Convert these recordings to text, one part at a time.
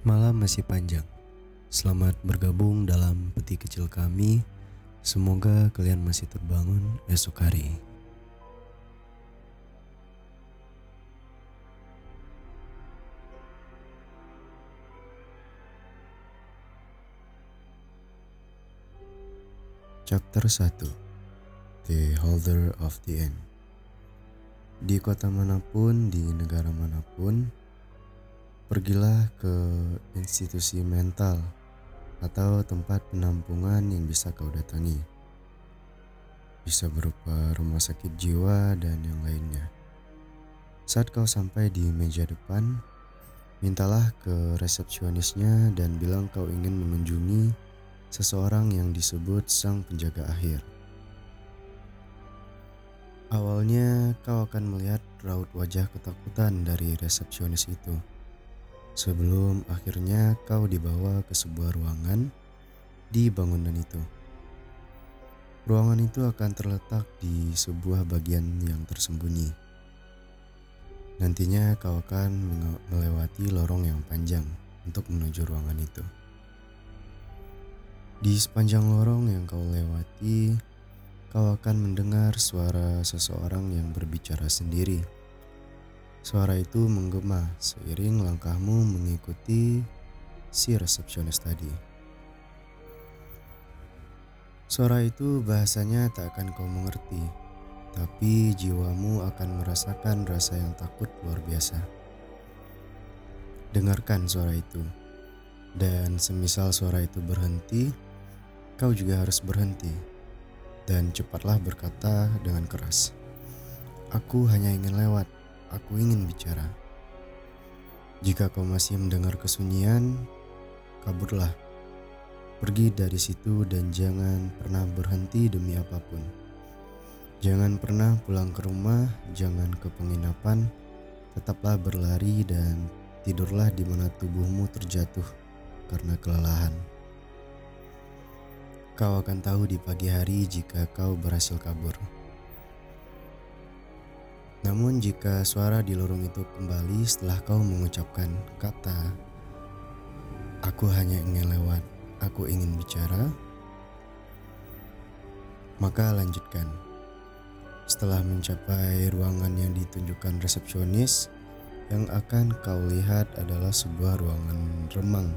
Malam masih panjang. Selamat bergabung dalam peti kecil kami. Semoga kalian masih terbangun esok hari. Chapter 1 The Holder of the End Di kota mana pun, di negara mana pun, pergilah ke institusi mental atau tempat penampungan yang bisa kau datangi. Bisa berupa rumah sakit jiwa dan yang lainnya. Saat kau sampai di meja depan, mintalah ke resepsionisnya dan bilang kau ingin mengunjungi seseorang yang disebut sang penjaga akhir. Awalnya kau akan melihat raut wajah ketakutan dari resepsionis itu. Sebelum akhirnya kau dibawa ke sebuah ruangan di bangunan itu. Ruangan itu akan terletak di sebuah bagian yang tersembunyi. Nantinya kau akan melewati lorong yang panjang untuk menuju ruangan itu. Di sepanjang lorong yang kau lewati, kau akan mendengar suara seseorang yang berbicara sendiri. Suara itu menggema seiring langkahmu mengikuti si resepsionis tadi. Suara itu bahasanya tak akan kau mengerti, tapi jiwamu akan merasakan rasa yang takut luar biasa. Dengarkan suara itu, dan semisal suara itu berhenti, kau juga harus berhenti dan cepatlah berkata dengan keras. Aku hanya ingin lewat, aku ingin bicara. Jika kau masih mendengar kesunyian, kaburlah. Pergi dari situ dan jangan pernah berhenti demi apa pun. Jangan pernah pulang ke rumah, jangan ke penginapan, tetaplah berlari dan tidurlah di mana tubuhmu terjatuh karena kelelahan. Kau akan tahu di pagi hari jika kau berhasil kabur. Namun jika suara di lorong itu kembali setelah kau mengucapkan kata Aku hanya ingin lewat, aku ingin bicara Maka lanjutkan Setelah mencapai ruangan yang ditunjukkan resepsionis Yang akan kau lihat adalah sebuah ruangan remang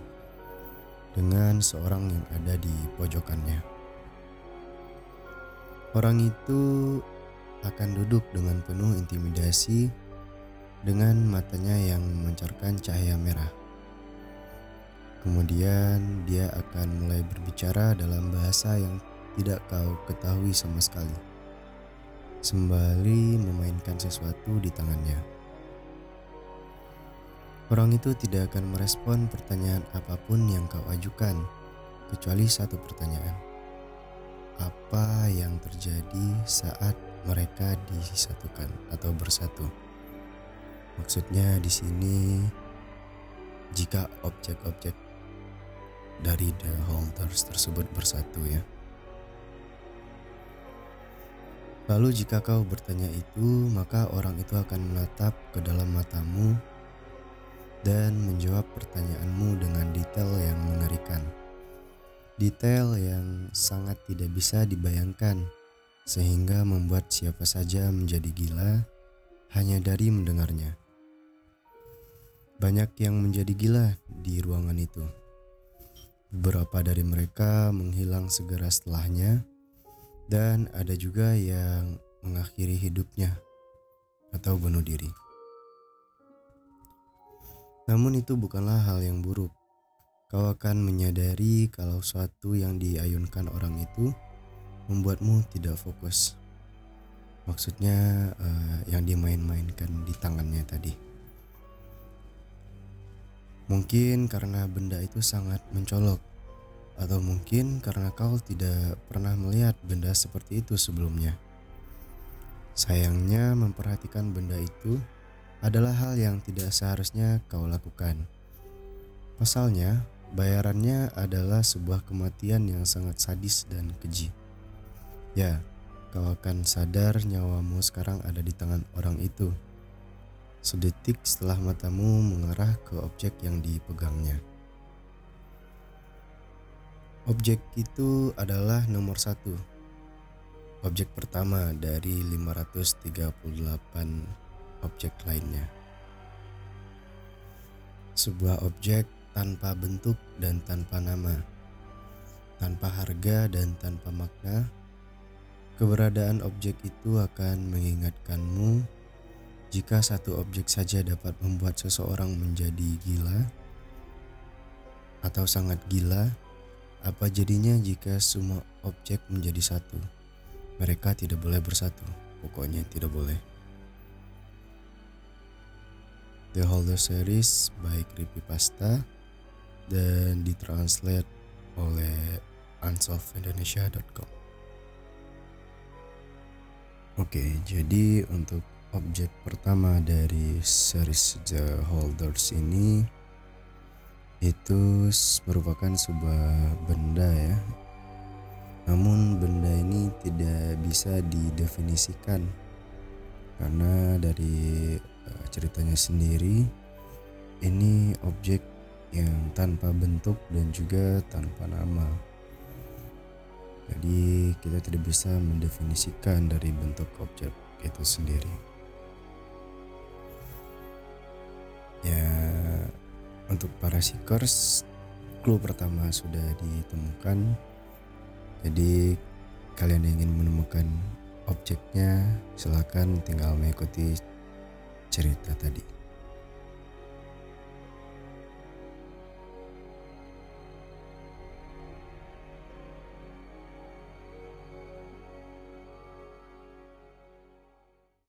dengan seorang yang ada di pojokannya. Orang itu akan duduk dengan penuh intimidasi dengan matanya yang memancarkan cahaya merah. Kemudian dia akan mulai berbicara dalam bahasa yang tidak kau ketahui sama sekali. Sembari memainkan sesuatu di tangannya. Orang itu tidak akan merespon pertanyaan apa pun yang kau ajukan, kecuali satu pertanyaan. Apa yang terjadi saat mereka disatukan atau bersatu? Maksudnya di sini jika objek-objek dari the holders tersebut bersatu ya. Lalu jika kau bertanya itu, maka orang itu akan menatap ke dalam matamu dan menjawab pertanyaanmu dengan detail yang mengerikan. Detail yang sangat tidak bisa dibayangkan, sehingga membuat siapa saja menjadi gila hanya dari mendengarnya. Banyak yang menjadi gila di ruangan itu. Beberapa dari mereka menghilang segera setelahnya, dan ada juga yang mengakhiri hidupnya atau bunuh diri. Namun itu bukanlah hal yang buruk. Kau akan menyadari kalau suatu yang diayunkan orang itu membuatmu tidak fokus. Maksudnya uh, yang dimain-mainkan di tangannya tadi. Mungkin karena benda itu sangat mencolok atau mungkin karena kau tidak pernah melihat benda seperti itu sebelumnya. Sayangnya memperhatikan benda itu adalah hal yang tidak seharusnya kau lakukan. Pasalnya, bayarannya adalah sebuah kematian yang sangat sadis dan keji. Ya, kau akan sadar nyawamu sekarang ada di tangan orang itu. Sedetik setelah matamu mengarah ke objek yang dipegangnya. Objek itu adalah nomor satu. Objek pertama dari 538 objek lainnya. Sebuah objek tanpa bentuk dan tanpa nama, tanpa harga dan tanpa makna. Keberadaan objek itu akan mengingatkanmu jika satu objek saja dapat membuat seseorang menjadi gila atau sangat gila, apa jadinya jika semua objek menjadi satu? Mereka tidak boleh bersatu, pokoknya tidak boleh. The Holder Series by Creepypasta dan ditranslate oleh unsolvedindonesia.com Oke, jadi untuk objek pertama dari series The Holders ini itu merupakan sebuah benda ya. Namun benda ini tidak bisa didefinisikan karena dari uh, ceritanya sendiri ini objek yang tanpa bentuk dan juga tanpa nama. Jadi kita tidak bisa mendefinisikan dari bentuk objek itu sendiri. Ya, untuk para seekers, clue pertama sudah ditemukan. Jadi, kalian ingin menemukan objeknya, silakan tinggal mengikuti cerita tadi.